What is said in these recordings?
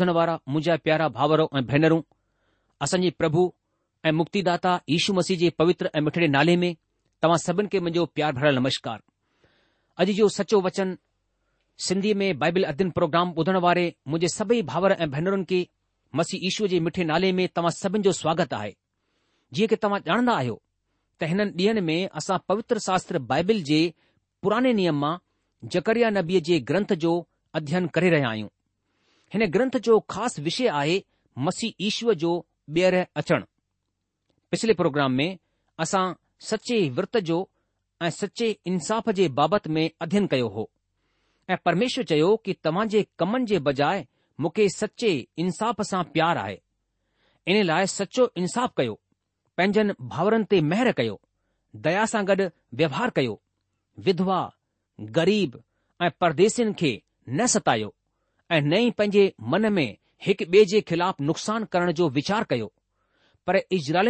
ॿुधण वारा मुंहिंजा प्यारा भावरों ऐं भेनरूं असांजे प्रभु ऐं मुक्तिदाता यीशू मसीह जे पवित्र ऐं मिठड़े नाले में तव्हां सभिनि खे मुंहिंजो प्यार भरल नमस्कार अॼु जो सचो वचन सिंधीअ में बाइबिल अध्ययन प्रोग्राम ॿुधण वारे मुंहिंजे सभई भाउर ऐं भेनरुनि खे मसीह ईशु जे मिठे नाले में तव्हां सभिनि जो स्वागत आहे जीअं की तव्हां ॼाणंदा आहियो त हिननि ॾींहनि में असां पवित्र शास्त्र बाइबिल जे पुराणे नियम मां जकरिया नबीअ जे ग्रंथ जो अध्ययन करे रहिया आहियूं हिन ग्रंथ जो ख़ासि विषय आहे मसीह ईश्वर जो ॿीहर अचणु पिछले प्रोग्राम में असां सचे विर्त जो ऐं सचे इंसाफ़ जे बाबति में अध्ययन कयो हो ऐं परमेश्वर चयो कि तव्हां जे कमनि जे बजाए मूंखे सचे इंसाफ़ सां प्यार आहे इन लाइ सचो इंसाफ़ कयो पंहिंजनि भाउरनि ते महिर कयो दया सां गॾु व्यवहार कयो विधवा ग़रीब ऐं परदेसनि खे न सतायो ऐं नई पंहिंजे मन में हिकु ॿिए जे ख़िलाफ़ नुक़सान करण जो वीचार कयो पर इजराल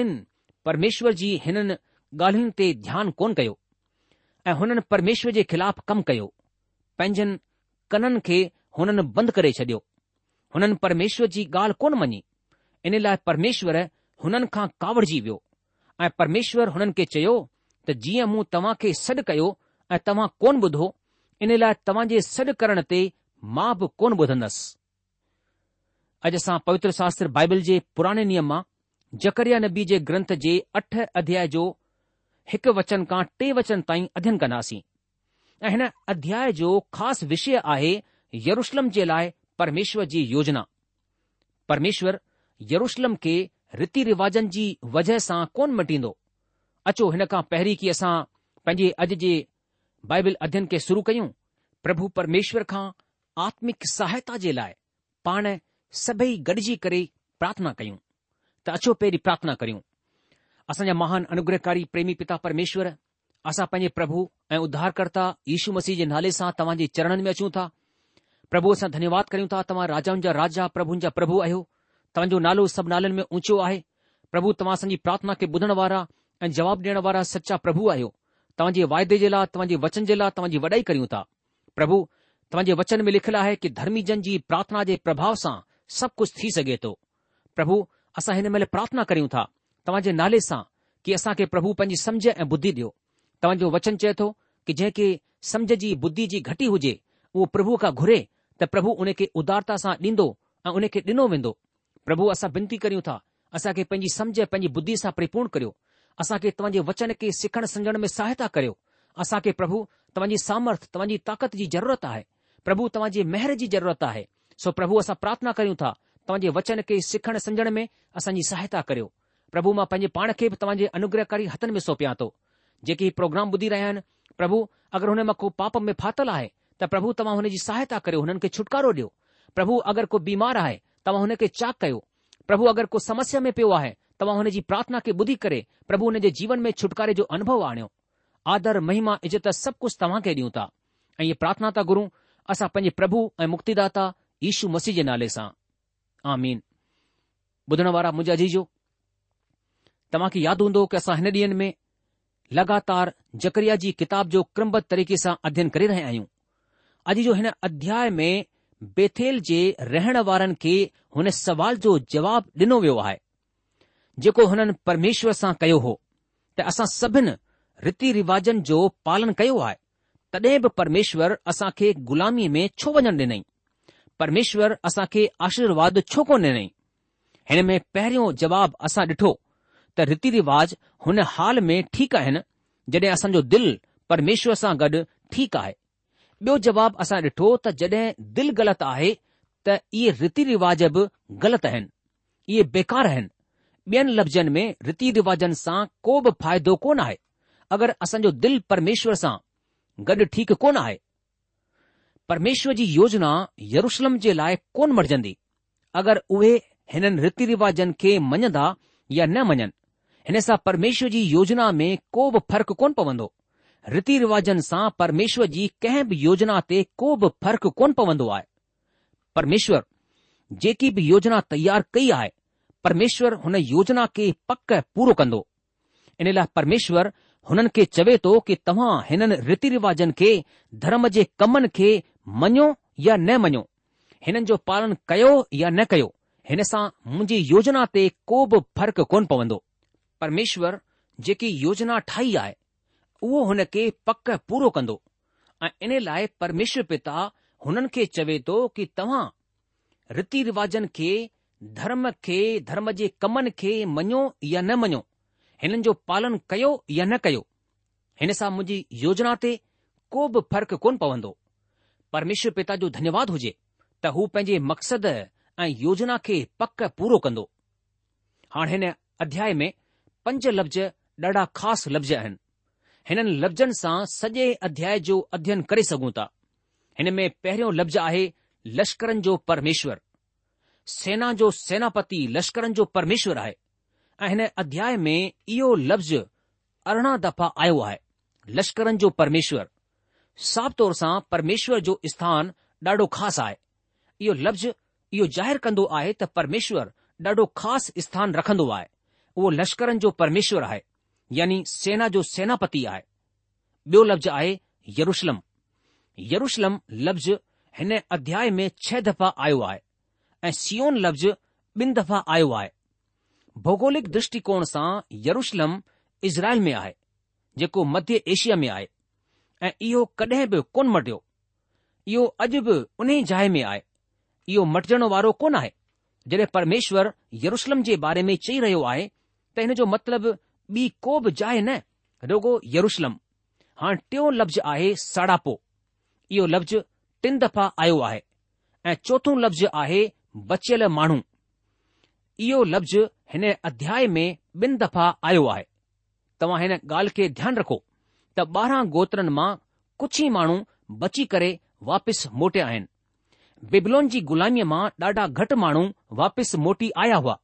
परमेश्वर जी हिननि ॻाल्हियुनि ते ध्यानु कोन कयो ऐं हुननि परमेश्वर जे ख़िलाफ़ कमु कयो पंहिंजनि कननि खे हुननि बंदि करे छॾियो हुननि परमेश्वर जी ॻाल्हि कोन मञी इन लाइ परमेश्वर हुननि खां कावड़जी वियो ऐं परमेश्वर हुननि खे चयो त जीअं मूं तव्हां खे सॾु कयो ऐं तव्हां कोन ॿुधो इन लाइ तव्हां जे सॾु करण ते मां बि कोन ॿुधंदसि अॼु असां पवित्र शास्त्र बाइबल जे पुराणे नियम मां जकरिया नबी जे ग्रंथ जे अठ अध्याय जो हिकु वचन खां टे वचन ताईं अध्यन कंदासीं ऐं हिन अध्याय जो ख़ासि विषय आहे यरुशलम जे लाइ परमेश्वर जी योजना परमेश्वर यरुशलम खे रीति रिवाजनि जी वजह सां कोन मटींदो अचो हिन खां पहिरीं की असां पंहिंजे अॼु जे बाइबल अध्यन खे शुरू कयूं प्रभु परमेश्वर खां आत्मिक सहायता जे लाइ पाण सभई गॾिजी करे प्रार्थना कयूं त अचो पहिरीं प्रार्थना करियूं असांजा महान अनुग्रहकारी प्रेमी पिता परमेश्वर असां पंहिंजे प्रभु ऐं उद्धारकर्ता यीशू मसीह जे नाले सां तव्हां जे चरणनि में अचूं था प्रभु असां धन्यवाद करियूं था तव्हां राजाउनि जा राजा प्रभुनि जा प्रभु आहियो तव्हांजो नालो सभु नालनि में ऊचो आहे प्रभु तव्हां असांजी प्रार्थना खे ॿुधण वारा ऐं जवाब ॾियण वारा सचा प्रभु आहियो तव्हांजे वाइदे जे लाइ तव्हांजे वचन जे लाइ तव्हांजी वॾाई करियूं था प्रभु तव्हांजे वचन में लिखियलु आहे कि धर्मी जन जी प्रार्थना जे प्रभाव सां सभु कुझु थी सघे थो प्रभु असां हिन महिल प्रार्थना करियूं था तव्हांजे नाले सां कि असांखे प्रभु पंहिंजी समझ ऐं बुद्धि ॾियो तव्हांजो वचन चए थो कि जंहिंखे समझ जी बुद्धि जी घटी हुजे उहो प्रभु खां घुरे त प्रभु उन खे उदारता सां ॾींदो ऐं उन खे ॾिनो वेंदो प्रभु असां विनती करियूं था असांखे पंहिंजी समझ पंहिंजी बुद्धि सां परिपूर्ण करियो असांखे तव्हांजे वचन खे सिखण समझण में सहायता करियो असांखे प्रभु तव्हांजी सामर्थ तव्हांजी ताक़त जी ज़रूरत आहे प्रभु तव्हां तव्हांजी मेहर जी ज़रूरत आहे सो प्रभु असां प्रार्थना करियूं था तव्हांजे वचन खे सिखण समझण में असांजी सहायता करियो प्रभु मां पंहिंजे पाण खे बि तव्हांजे अनुग्रहकारी हथनि में सौंपियां थो जेके ही प्रोग्राम ॿुधी रहिया आहिनि प्रभु अगरि हुन मां को पाप में फाथल आहे त प्रभु तव्हां हुन जी सहायता करियो हुननि खे छुटकारो ॾियो प्रभु अगरि को बीमार आहे तव्हां हुन खे चाक कयो प्रभु अगरि को समस्या में पियो आहे तव्हां हुन जी प्रार्थना खे ॿुधी करे प्रभु हुन जे जीवन में छुटकारे जो अनुभव आणियो आदर महिमा इज़त सभु कुझु तव्हां खे ॾियूं था ऐं इहे प्रार्थना था गुरू असां पंहिंजे प्रभु ऐं मुक्तिदाता यीशू मसीह जे नाले सां आमीन ॿुधण वारा मुंहिंजा अजीजो तव्हां खे यादि हूंदो की असां हिन ॾींहनि में लगातार जकरिया जी किताब जो क्रमबद्ध तरीक़े सां अध्ययन करे रहिया आहियूं अॼु जो हिन अध्याय में बेथेल जे रहण वारनि खे हुन सवाल जो जवाब ॾिनो वियो आहे जेको हुननि परमेश्वर सां कयो हो त असां सभिनि रीति रिवाजनि जो पालन कयो आहे तॾहिं बि परमेश्वर असां खे ग़ुलामी में छो वञणु ॾिनई परमेश्वर असां खे आशीर्वाद छो कोन ॾिनई हिन में पहिरियों जवाब असां ॾिठो त रीति रिवाज हुन हाल में ठीकु आहिनि जॾहिं असांजो दिल परमेश्वर सां गॾु ठीकु आहे ॿियो जवाब असां ॾिठो त जॾहिं दिल ग़लति आहे त इहे रीति रिवाज बि ग़लति आहिनि इहे बेकार आहिनि ॿियनि लफ़्ज़नि में रीति रिवाजनि सां को बि फ़ाइदो कोन आहे अगरि असांजो दिल परमेश्वर सां गॾु ठीकु कोन आहे परमेश्वर जी योजना यरूशलम जे लाइ कोन मटिजंदी अगरि उहे हिननि रीति रिवाजनि खे मञंदा या न मञनि हिन सां परमेश्वर जी योजना में को बि फ़र्क़ु कोन पवंदो रीति रिवाजनि सां परमेश्वर जी कंहिं बि योजना ते को बि फ़र्क़ु कोन पवंदो आहे परमेश्वर जेकी बि योजना तयार कई आहे परमेश्वर हुन योजना खे पक पूरो कंदो इन लाइ परमेश्वर हुननि खे चवे थो कि तव्हां हिननि रीति रिवाजनि खे धर्म जे कमनि खे मञो या न मञो हिननि जो पालन कयो या न कयो हिन सां मुंहिंजी योजना ते को बि फ़र्क़ु कोन पवंदो परमेश्वर जेकी योजना ठाही आहे उहो हुन खे पक पूरो कंदो ऐं इन लाइ परमेश्वर पिता हुननि खे चवे थो कि तव्हां रीति रिवाजनि खे धर्म खे धर्म जे कमनि खे मञो या न मञो हिननि जो पालन कयो या न कयो हिन सां मुंहिंजी योजना ते को बि फ़र्क़ु कोन पवंदो परमेश्वर पिता जो धन्यवाद हुजे त हू पंहिंजे मक़सद ऐं योजना खे पक पूरो कंदो हाणे हिन अध्याय में पंज लफ़्ज़ ॾाढा ख़ासि लफ़्ज़ आहिनि हिननि लफ़्ज़नि सां सॼे अध्याय जो अध्ययन करे सघूं था हिन में पहिरियों लफ़्ज़ आहे लश्करनि जो परमेश्वर सेना जो सेनापति लश्करनि जो परमेश्वर आहे ऐं हिन अध्याय में इहो लफ़्ज़ अरिड़हं दफ़ा आयो आहे लश्करनि जो परमेश्वर साफ़ तौर सां परमेश्वर जो स्थान ॾाढो ख़ासि आहे इहो लफ़्ज़ इहो ज़ाहिरु कंदो आहे त परमेश्वर ॾाढो ख़ासि स्थान रखंदो आहे उहो लश्करनि जो परमेश्वर आहे यानी सेना जो सेनापति आहे ॿियो लफ़्ज़ आहे यरुशलम यरुशलम लफ़्ज़ हिन अध्याय में छह दफ़ा आयो आहे ऐं सियोन लफ़्ज़ ॿिनि दफ़ा आयो आहे भौगोलिक दृष्टिकोण सां यरूशलम इज़राइल में आहे जेको मध्य एशिया में आहे ऐं इहो कॾहिं बि कोन मटियो इहो अॼु बि उन्ही जाइ में आहे इहो मटिजण वारो कोन आहे जॾहिं परमेश्वर यरुषलम जे बारे में चई रहियो आहे त हिन जो मतिलबु ॿी को बि जाइ न रोगो यरुशलम हाणे टियों लफ़्ज़ आहे साड़ापो इहो लफ़्ज़ टिन दफ़ा आयो आहे ऐं चोथों लफ़्ज़ आहे बचियल माण्हू इहो लफ़्ज़ हिन अध्याय में ॿिन दफ़ा आयो आहे तव्हां हिन ॻाल्हि खे ध्यानु रखो त ॿारहं गोत्रनि मां कुझु ई माण्हू बची करे वापसि मोटिया आहिनि बिबलोन जी गुलामीअ मां ॾाढा घटि माण्हू वापसि मोटी आया हुआ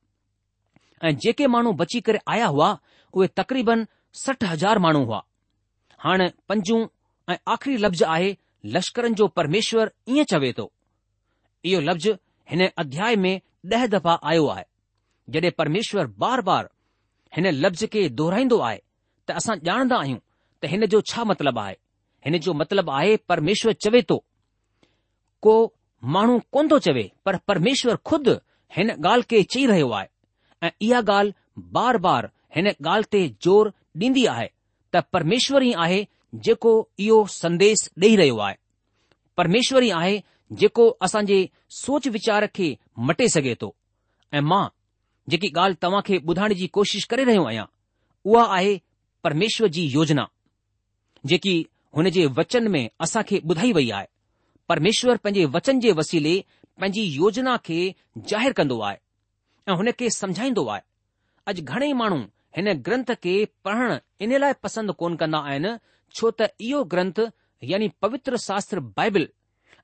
ऐं जेके माण्हू बची करे आया हुआ उहे तक़रीबन सठि हज़ार माण्हू हुआ हाणे पंजू ऐं आख़िरी लफ़्ज़ आहे लश्करनि जो परमेश्वर ईअं चवे थो इहो लफ़्ज़ हिन अध्याय में ॾह दफ़ा आयो आहे जॾहिं परमेश्वर बार बार हिन लफ़्ज़ खे दोहराईंदो आहे त असां ॼाणंदा आहियूं त हिन जो छा मतिलबु आहे हिन जो मतिलबु आहे परमेश्वर चवे थो को माण्हू कोन थो चवे पर परमेश्वर खुद हिन ॻाल्हि खे चई रहियो आहे ऐं इहा ॻाल्हि बार बार हिन ॻाल्हि ते ज़ोर ॾींदी आहे त परमेश्वर ई आहे जेको इहो संदेश ॾेई रहियो आहे परमेश्वर ई आहे जेको असांजे सोच वीचार खे मटे सघे थो ऐं मां जेकी ॻाल्हि तव्हां खे ॿुधाइण जी कोशिश करे रहियो आहियां उहा आहे परमेश्वर जी योजना जेकी हुन जे वचन में खे ॿुधाई वई आहे परमेश्वर पंहिंजे वचन जे वसीले पंहिंजी योजना खे ज़ाहिर कंदो आहे ऐं हुन खे समझाईंदो आहे अॼु घणेई माण्हू हिन ग्रंथ खे पढ़ण इन लाइ पसंदि कोन कंदा आहिनि छो त इहो ग्रंथ यानी पवित्र शास्त्र बाइबिल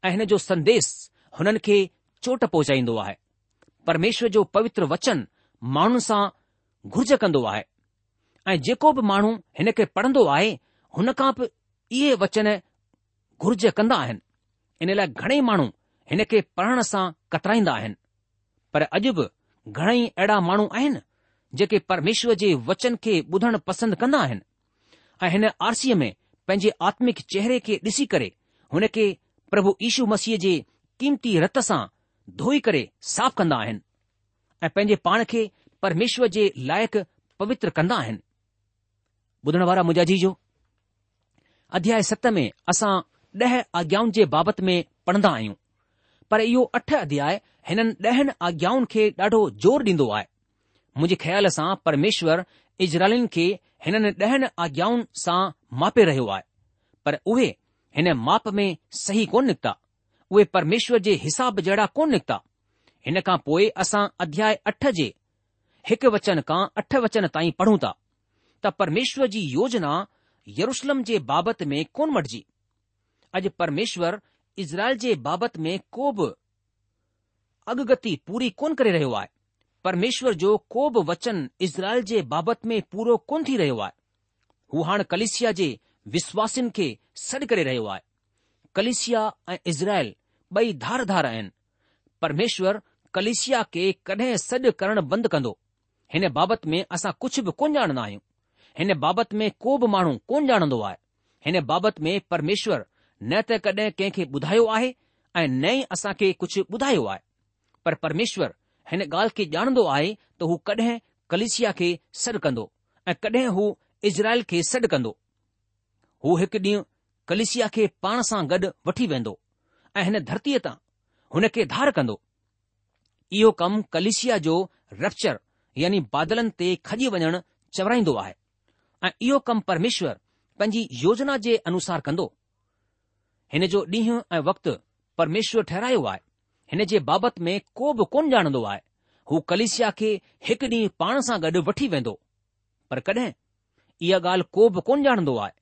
ऐं हिन जो संदेश हुननि खे चोट पहुचाईंदो आहे परमेश्वर जो पवित्र वचन माण्हुनि सां घुर्ज कंदो आहे ऐं जेको बि माण्हू हिन खे पढ़ंदो आहे हुन खां बि इहे वचन घुर्ज कंदा आहिनि इन लाइ घणेई माण्हू हिन खे पढ़ण सां कतराईंदा आहिनि पर अॼु बि घणेई अहिड़ा माण्हू आहिनि जेके परमेश्वर जे वचन खे ॿुधण पसंदि कंदा आहिनि ऐं हिन आरसीअ में पंहिंजे आत्मिक चेहरे खे ॾिसी करे हुन खे प्रभु यीशू मसीह जे क़ीमती रत सां धोई करे साफ़ कंदा आहिनि ऐं पंहिंजे पाण खे परमेश्वर जे लाइक़ु पवित्र कंदा आहिनि ॿुधण वारा मुंहिंजाजी जो अध्याय सत में असां ॾह आज्ञाउनि जे बाबति में पढ़ंदा आहियूं पर इहो अठ अध्याय हिननि ॾहनि आज्ञाउनि खे ॾाढो ज़ोर ॾींदो आहे मुंहिंजे ख़्याल सां परमेश्वर इजराइलनि खे हिननि ॾहनि आज्ञाउनि सां मापे रहियो आहे पर उहे हिन माप में सही कोन निकिता उहे परमेश्वर जे हिसाब जहिड़ा कोन निकिता हिन खां पोइ असां अध्याय अठ जे हिकु वचन खां अठ वचन ताईं पढ़ूं था त परमेश्वर जी योजना यरुशलम जे बाबति में कोन मटिजी अॼु परमेश्वर इज़राइल जे बाबति में को बि अगगती पूरी कोन करे रहियो आहे परमेश्वर जो को बि वचन इज़राइल जे बाबति में पूरो कोन थी रहियो आहे हू हाणे कलेशिया जे विश्वासिन खे सॾु करे रहियो आहे कलेसिया ऐं इज़राइल ॿई धार धार आहिनि परमेश्वर कलेशिया खे कॾहिं सॾु करण बंदि कंदो हिन बाबति में असां कुझु बि कोन ॼाणंदा आहियूं हिन बाबति में को बि माण्हू कोन ॼाणंदो आहे हिन बाबति में परमेश्वर न त कडहिं कंहिंखे ॿुधायो आहे ऐं न ई असां खे कुझु ॿुधायो आहे पर परमेश्वर हिन ॻाल्हि खे ॼाणंदो आहे त हू कॾहिं कलेशिया खे सॾु कंदो ऐं कॾहिं हू इज़राइल खे सॾु कंदो हू हिकु ॾींहुं कलेशिया खे पाण सां गॾु वठी वेंदो ऐं हिन धरतीअ तां हुन खे धार कंदो इहो कमु कलिशिया जो रेप्चर यानी बादलनि ते खॼी वञणु चवराईंदो आहे ऐं इहो कमु परमेश्वर पंहिंजी योजना जे अनुसार कंदो हिन जो ॾींहुं ऐं वक़्तु परमेश्वर ठहिरायो आहे हिन जे बाबति में को बि कोन ॼाणंदो आहे हू कलिशिया खे हिकु ॾींहुं पाण सां गॾु वठी वेंदो पर कॾहिं इहा ॻाल्हि को बि कोन ॼाणंदो आहे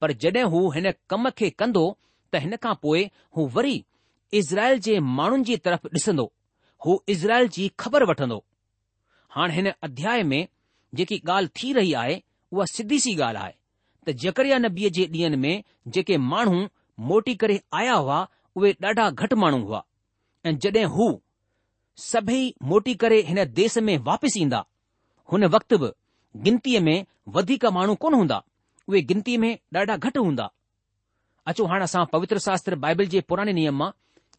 पर जड॒हिं हू हिन कम खे कंदो त हिन खां पोइ हू वरी इज़राइल जे माण्हुनि जी तरफ़ ॾिसंदो हू इज़राइल जी ख़बर वठंदो हाणे हिन अध्याय में जेकी ॻाल्हि थी रही आहे उहा सिधी सी ॻाल्हि आहे त जकरिया नबीअ जे ॾींहनि में जेके माण्हू मोटी करे आया हुआ उहे ॾाढा घटि माण्हू हुआ ऐं जॾहिं हू सभई मोटी करे हिन देस में वापसि ईंदा हुन वक़्त बि गिनतीअ में वधीक माण्हू कोन हूंदा उहे गिनतीअ में ॾाढा घटि हूंदा अचो हाणे असां पवित्र शास्त्र बाइबल जे पुराणे नियम मां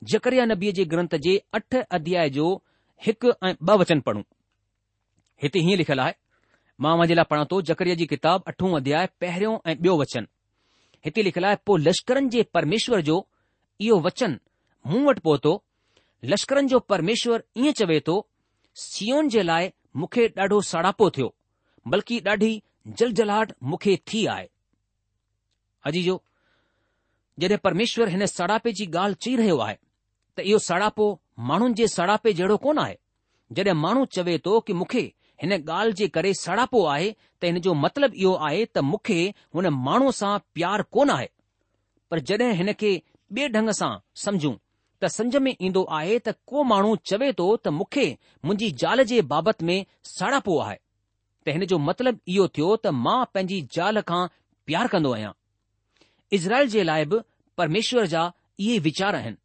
जकरिया नबीअ जे ग्रंथ जे अठ अध्याय जो हिकु ऐं ब वचन पढ़ूं हिते हीअं लिखियलु आहे मां वञे लाइ पढ़ां थो जकरिया जी किताब अठो अध्याय पहिरियों ऐं ॿियो वचन हिते लिखियलु आहे पोइ लश्करनि जे परमेश्वर जो इहो वचन मूं वटि पहुतो लश्करनि जो परमेश्वर ईअं चवे थो सीओन जे लाइ मूंखे ॾाढो सड़ापो थियो बल्कि ॾाढी जलजलाहट मूंखे थी आहे अजी जो जॾहिं परमेश्वर हिन सड़ापे जी ॻाल्हि चई रहियो आहे त इहो सड़ापो माण्हुनि जे सड़ापे जहिड़ो कोन आहे जॾहिं माण्हू चवे थो कि मूंखे हिन ॻाल्हि जे करे सड़ापो आहे त हिन जो मतिलबु इहो आहे त मूंखे हुन माण्हूअ सां प्यार कोन आहे पर जॾहिं हिन खे ॿिए ढंग सां समझूं त समझ में ईंदो आहे त को माण्हू चवे थो त मूंखे मुंहिंजी ज़ाल जे बाबति में सड़ापो आहे त हिन जो मतिलबु इहो थियो त मां पंहिंजी ज़ाल खां प्यार कंदो आहियां इज़राइल जे लाइ बि परमेश्वर जा इहे वीचार आहिनि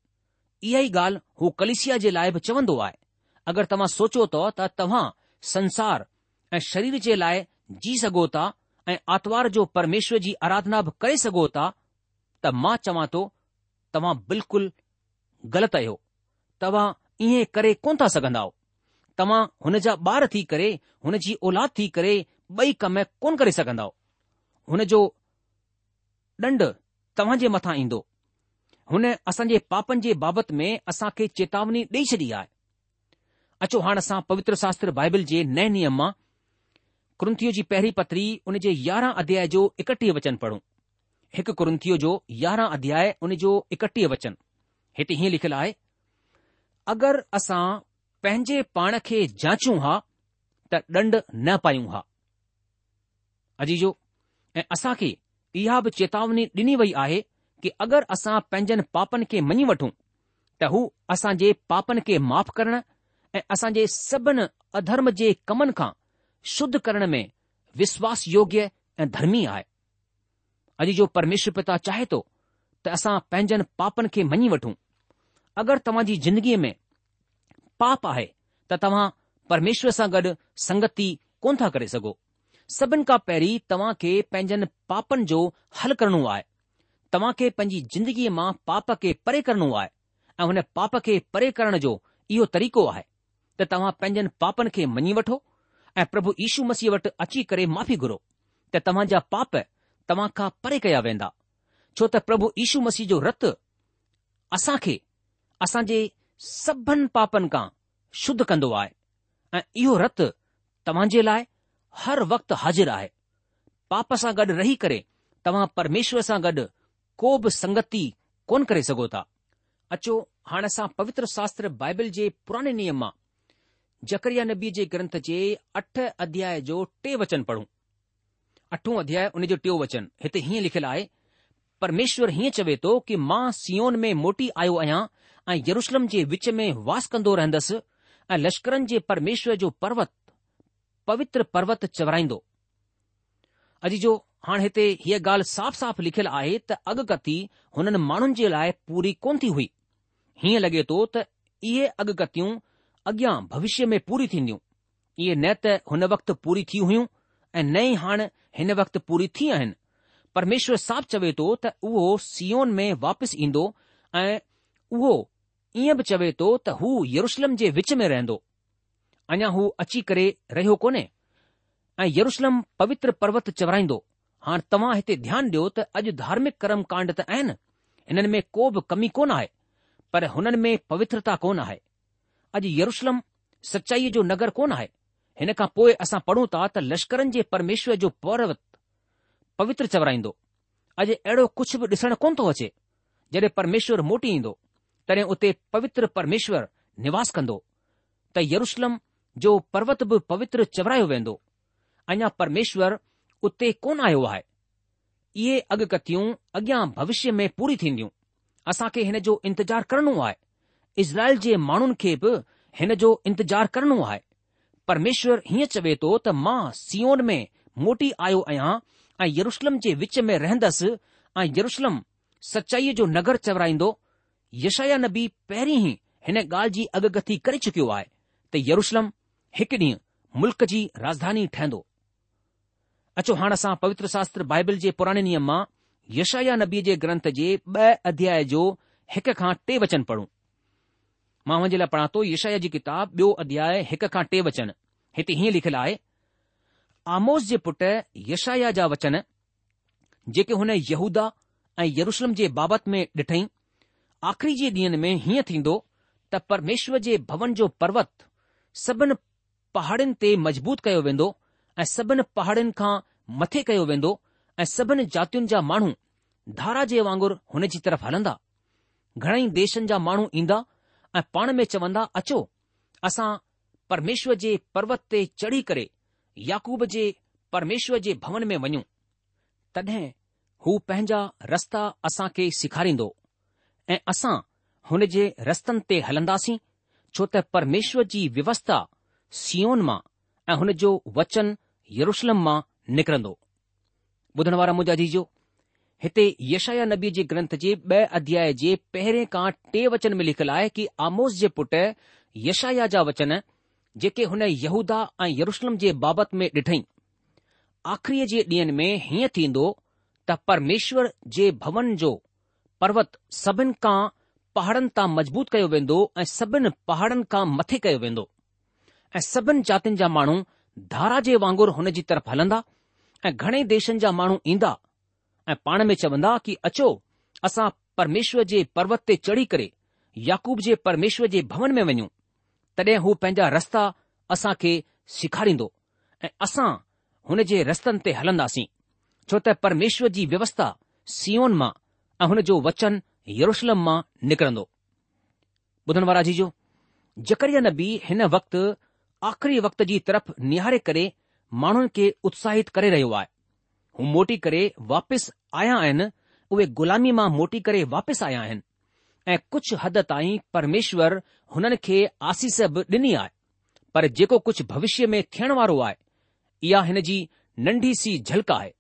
इहा ई ॻाल्हि हू कलिसिया जे लाइ बि चवंदो आहे अगरि तव्हां सोचो त तव्हां संसार ऐं शरीर जे लाइ जी सघो था ऐं आर्तवार जो परमेश्वर जी आराधना बि करे सघो था त मां चवां थो तव्हां बिल्कुलु ग़लति आहियो तव्हां ईअं करे कोन था सघंदा तव्हां हुन जा ॿार थी करे हुन जी औलाद थी करे ॿई कम कोन करे सघंदव हुन जो ॾंड तव्हां जे मथां ईंदो हुन असांजे पापनि जे बाबति में असां खे चेतावनी ॾेई छॾी आहे अचो हाणे असां पवित्र शास्त्र बाइबल जे नए नियम मां क्रंथीअ जी पहिरीं पतरी उन जे यारहं अध्याय जो एकटीह वचन पढ़ूं हिकु क्रंथीअ जो यारहं अध्याय उन जो एकटीह वचन हिते हीअं लिखियलु आहे अगरि असां पंहिंजे पाण खे जाचूं हा त ॾंड न पायूं हा अजीजो ऐं असां खे इहा बि चेतावनी ॾिनी वई आहे कि अगरि असां पंहिंजनि पापनि खे मञी वठूं त हू असां जे पापनि खे माफ़ करणु ऐं असां जे सभिनी अधर्म जे कमनि खां शुद्ध करण में विश्वास योग्य ऐं धर्मी आहे अॼु जो परमेश्वर पिता चाहे थो त असां पंहिंजनि पापनि खे मञी वठूं अगरि तव्हां जी ज़िंदगीअ में पाप आहे त तव्हां परमेश्वर सां गॾु संगति कोन था करे सघो सभिनि खां पहिरीं तव्हां खे पंहिंजनि पापनि जो हल करणो आहे तव्हां खे पंहिंजी ज़िंदगीअ मां पाप खे परे करणो आहे ऐं हुन पाप खे परे करण जो इहो तरीक़ो आहे त तव्हां पंहिंजनि पापनि खे मञी वठो ऐं प्रभु यीशू मसीह वटि अची करे माफ़ी घुरो त तव्हां जा पाप तव्हां खां परे कया वेंदा छो त प्रभु यीशू मसीह जो रतु असां खे असां जे सभिनि पापनि खां शुद्ध कंदो आहे ऐं इहो रतु तव्हां जे लाइ हर वक़्तु हाज़िर आहे पाप सां गॾु रही करे तव्हां परमेश्वर सां गॾु કોબ સંગતિ કોન કરી સગો તા અચો હાના સા પવિત્ર શાસ્ત્ર બાઇબલ જે પુરાને નિયમમાં જકરીયા નબી જે ગ્રંથ જે 8 અધ્યાય જો ટે વચન પઢું 8 અધ્યાય ઉને જો ટે વચન હતે હી લખલાય પરમેશ્વર હીં ચવે તો કે માં સિયોન મે મોટી આયો આયા આ યરુશલમ જે وچ મે વાસ કંદો રહેંદસ આ લશ્કરન જે પરમેશ્વર જો પર્વત પવિત્ર પર્વત ચવરાઈndo અજી જો हाणे हिते हीअ ॻाल्हि साफ़ साफ़ लिखियलु आहे त अॻकथी हुननि माण्हुनि जे लाइ पूरी कोन थी हुई हीअं लॻे थो त इहे अॻकथियूं अॻियां भविष्य में पूरी थींदियूं इहे न त हुन वक़्तु पूरी थी हुयूं ऐं न ई हाणे हिन वक़्तु पूरी थी आहिनि परमेश्वर साफ़ चवे थो त उहो सीओन में वापसि ईंदो ऐं उहो ईअं बि चवे थो त हू यरुशलम जे विच में रहंदो अञा हू अची करे रहियो कोन्हे ऐं यरुशलम पवित्र पर्वत चवराईंदो हाणे तव्हां हिते ध्यानु ॾियो त अॼु धार्मिक कर्म कांड त आहिनि हिननि में को बि कमी कोन आहे पर हुननि में पवित्रता कोन आहे अॼु यरुशलम सचाईअ जो नगर कोन आहे हिन खां पोइ असां पढ़ूं था त लश्करनि जे परमेश्वर जो पर्वत पवित्र चवराईंदो अॼु अहिड़ो कुझु बि ॾिसणु कोन थो अचे जॾहिं परमेश्वर मोटी ईंदो तॾहिं उते पवित्र परमेश्वर निवास कंदो त यरुशलम जो पर्वत बि पवित्र चवरायो वेंदो अञा परमेश्वर उते कोन आयो आहे इहे अॻकथियूं अॻियां भविष्य में पूरी थींदियूं असां खे हिन जो इंतज़ारु करणो आहे इज़राइल जे माण्हुनि खे बि हिन जो इंतजारु करणो आहे परमेश्वर हीअं चवे थो त मां सीओन में मोटी आयो आहियां ऐं यरुशलम जे विच में रहंदसि ऐं यरुशलम सचाईअ जो नगर चवराईंदो यशया नबी पहिरीं ई हिन ॻाल्हि जी अॻकथी करे चुकियो आहे त यरुशलम हिकु ॾींहुं मुल्क़ जी राजधानी ठहंदो अचो हाणे असां पवित्र शास्त्र बाइबल जे पुराणे नियम मां यशाया नबी जे ग्रंथ जे ब॒ अध्याय जो हिक खां टे वचन पढ़ूं मां हुन जे लाइ पढ़ा थो यशाया जी किताब ॿियो अध्याय हिक खां टे वचन हिते हीअं लिखियलु आहे आमोस जे पुट यशाया जा वचन जेके हुन यहूदा ऐं यरुषलम जे बाबति में ॾिठई आख़िरी जे ॾींहनि में हीअं थींदो त परमेश्वर जे भवन जो पर्वत सभिनी पहाड़नि ते मज़बूत कयो वेंदो ऐं सभिनि पहाड़नि खां मथे कयो वेंदो ऐं सभिनि जातियुनि जा माण्हू धारा जे वांगुरु हुन जी तरफ़ हलंदा घणेई देशनि जा माण्हू ईंदा ऐं पाण में चवंदा अचो असां परमेश्वर जे पर्वत ते चढ़ी करे याक़ूब जे परमेश्वर जे भवन में वञूं तॾहिं हू पंहिंजा रस्ता असां खे सेखारींदो ऐं असां हुन जे रस्तनि ते हलंदासीं छो त परमेश्वर जी व्यवस्था सीओन मां ऐं हुन जो वचन यरुशलम मां निकिरंदो ॿुधण वारा मुंहिंजा जीजो हिते यशाया नबी जे ग्रंथ जे ॿ अध्याय जे पहिरें खां टे वचन में लिखियलु आहे कि आमोस जे पुट यशाया जा वचन जेके हुन यहूदा ऐं यरुशलम जे बाबति में ॾिठई आख़िरीअ जे ॾींहनि में हीअं थींदो त परमेश्वर जे भवन जो पर्वत सभिनि खां पहाड़नि तां मज़बूत कयो वेंदो ऐं सभिनि पहाड़नि खां मथे कयो वेंदो ऐं सभिनि जातियुनि जा माण्हू धारा जे वांगुरु हुन जी तरफ़ हलंदा ऐं घणे देशनि जा माण्हू ईंदा ऐं पाण में चवंदा कि अचो असां परमेश्वर जे पर्वत ते चढ़ी करे याकूब जे परमेश्वर जे भवन में वञूं तॾहिं हू पंहिंजा रस्ता असां खे सेखारींदो ऐं असां हुन जे रस्तनि ते हलंदासीं छो त परमेश्वर जी व्यवस्था सीओन मां ऐं हुन जो वचन यरुशलम मां निकिरंदो जो जकरिया नबी हिन वक़्तु आख़िरी वक़्त जी तरफ़ निहारे करे माण्हुनि खे उत्साहित करे रहियो आहे हू मोटी करे वापसि आया आहिनि उहे गुलामी मां मोटी करे वापसि आया आहिनि ऐं कुझु हद ताईं परमेश्वर हुननि खे आसीस बि डि॒नी आहे पर जेको कुझु भविष्य में थियण वारो आहे इहा हिन जी नंढी सी झलक आहे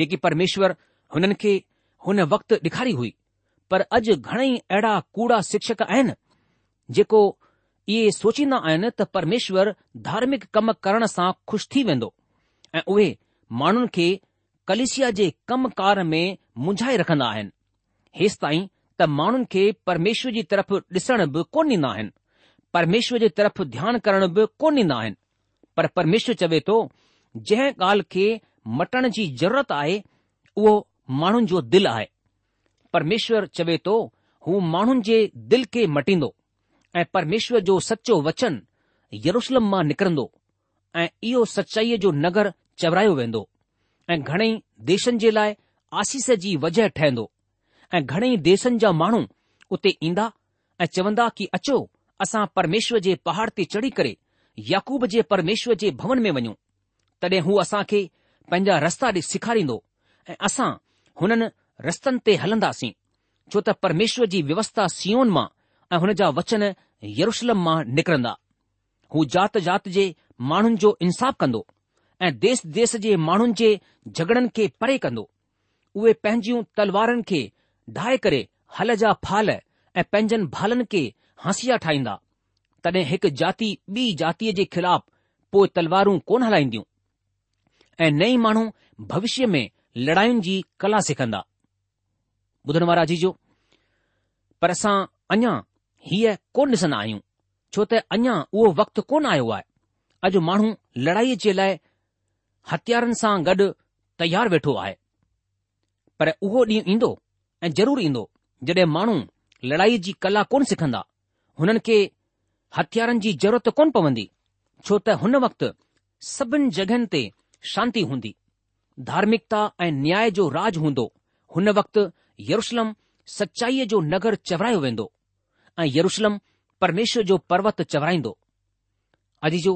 जेकी परमेश्वर हुननि खे हुन वक़्तु ॾेखारी हुई पर अॼु घणेई अहिड़ा कूड़ा शिक्षक आहिनि जेको इहे सोचींदा आहिनि त परमेश्वर धार्मिक कम करण सां खु़शि थी वेंदो ऐं उहे माण्हुनि खे कलिशिया जे कमकार में मुंझाए रखंदा आहिनि हेसि ताईं त माण्हुनि खे परमेश्वर जी तरफ़ ॾिसण बि कोन ॾींदा आहिनि परमेश्वर जे तरफ़ ध्यानु करण बि कोन ॾींदा आहिनि पर परमेश्वर चवे थो जंहिं ॻाल्हि खे मटण जी ज़रूरत आहे उहो माण्हुनि जो दिलि आहे परमेश्वर चवे थो हू माण्हुनि जे दिलि खे मटींदो ऐं परमेश्वर जो सचो वचन यरुशलम मां निकिरंदो ऐं इहो सचाईअ जो नगर चवरायो वेंदो ऐं घणेई देशनि जे लाइ आसीस जी वजह ठहिंदो ऐं घणेई देशनि जा माण्हू उते ईंदा ऐं चवंदा कि अचो असां परमेश्वर जे पहाड़ ते चढ़ी करे याक़ूब जे परमेश्वर जे भवन में वञूं तॾहिं हू असां खे पंहिंजा रस्ता सेखारींदो ऐं असां हुननि रस्तनि ते हलंदासीं छो त परमेश्वर जी व्यवस्था सीओन मां ऐं हुन जा वचन यरुशलम मां निकिरंदा हू जात जात जे माण्हुनि जो इंसाफ़ कंदो ऐं देस देस जे माण्हुनि जे झगड़नि खे परे कंदो उहे पंहिंजियूं तलवारनि खे ढाहे करे हल जा फाल ऐं पंहिंजनि भालनि खे हासिया ठाहींदा तॾहिं हिकु जाति ॿी जातीअ जे ख़िलाफ़ पोइ तलवारूं कोन हलाईंदियूं ऐं नई माण्हू भविष्य में लड़ायुनि जी कला सिखंदा ॿुधण वारा जी पर असां अञा हीअ कोन ॾिसंदा आहियूं छो त अञा उहो वक़्तु कोन आयो आहे अॼु माण्हू लड़ाईअ जे लाइ हथियारनि सां गॾु तयारु वेठो आहे पर उहो ॾींहुं ईंदो ऐं ज़रूरु ईंदो जड॒हिं माण्हू लड़ाईअ जी कला कोन सिखंदा हुननि खे हथियारनि जी ज़रूरत कोन पवंदी छो त हुन वक़्तु सभिनि जॻहियुनि ते शांती हूंदी धार्मिकता ऐं न्याय जो राज हूंदो हुन वक़्तु यरुशलम सचाईअ जो नगर चवरायो वेंदो ऐं यरुशलम परमेश्वर जो पर्वत चवराईंदो अॼु जो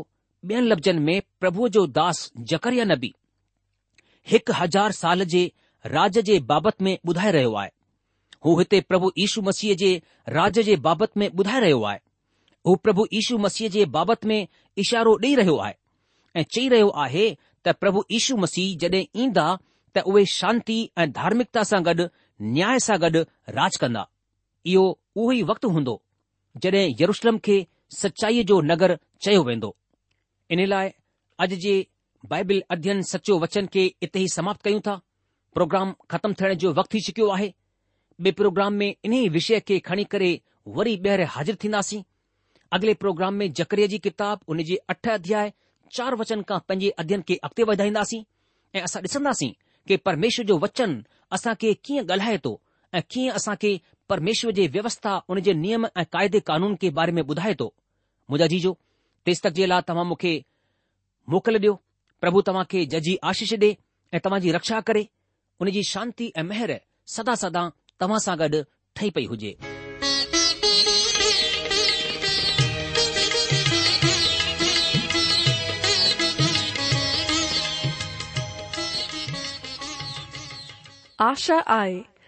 ॿियनि लफ़्ज़नि में प्रभुअ जो दास जकरिया नबी हिकु हज़ार साल जे राज जे बाबति में ॿुधाए रहियो आहे हू हिते प्रभु यीशू मसीह जे राज जे बाबति में ॿुधाए रहियो आहे हू प्रभु यीशू मसीह जे बाबति में इशारो ॾेई रहियो आहे ऐं चई रहियो आहे त प्रभु यीशू मसीह जॾहिं ईंदा त उहे शांती ऐं धार्मिकता सां गॾु न्याय सां गॾु राज कंदा इहो उहो ई वक़्तु हूंदो जॾहिं यरुशलम खे सचाईअ जो नगर चयो वेंदो इन लाइ अॼु जे बाइबिल अध्ययन सचो वचन खे इते ई समाप्त कयूं था प्रोग्राम ख़तमु थियण जो वक़्तु थी चुकियो आहे ॿिए प्रोग्राम में इन ई विषय खे खणी करे वरी ॿीहर हाज़िर थींदासीं अॻिले प्रोग्राम में जकरीअ जी किताब उन जे अठ अध्याय चार वचन खां पंहिंजे अध्यन खे अॻिते वधाईंदासीं ऐं असां ॾिसंदासीं कि परमेश्वर जो वचन असां खे कीअं ॻाल्हाए थो ऐं कीअं असां खे परमेश्वर जे व्यवस्था उन जे नियम ऐं क़ाय कानून के बारे में ॿुधाए थो मुंहिंजा जीजो तेसितीअ लाइ तव्हां मूंखे मोकल ॾियो प्रभु के जजी आशीष दे, ऐं रक्षा करे उनजी शांती ऐं मेहर सदा सदा तव्हां सां गॾु ठही पई हुजे आशा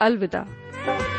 अलविदा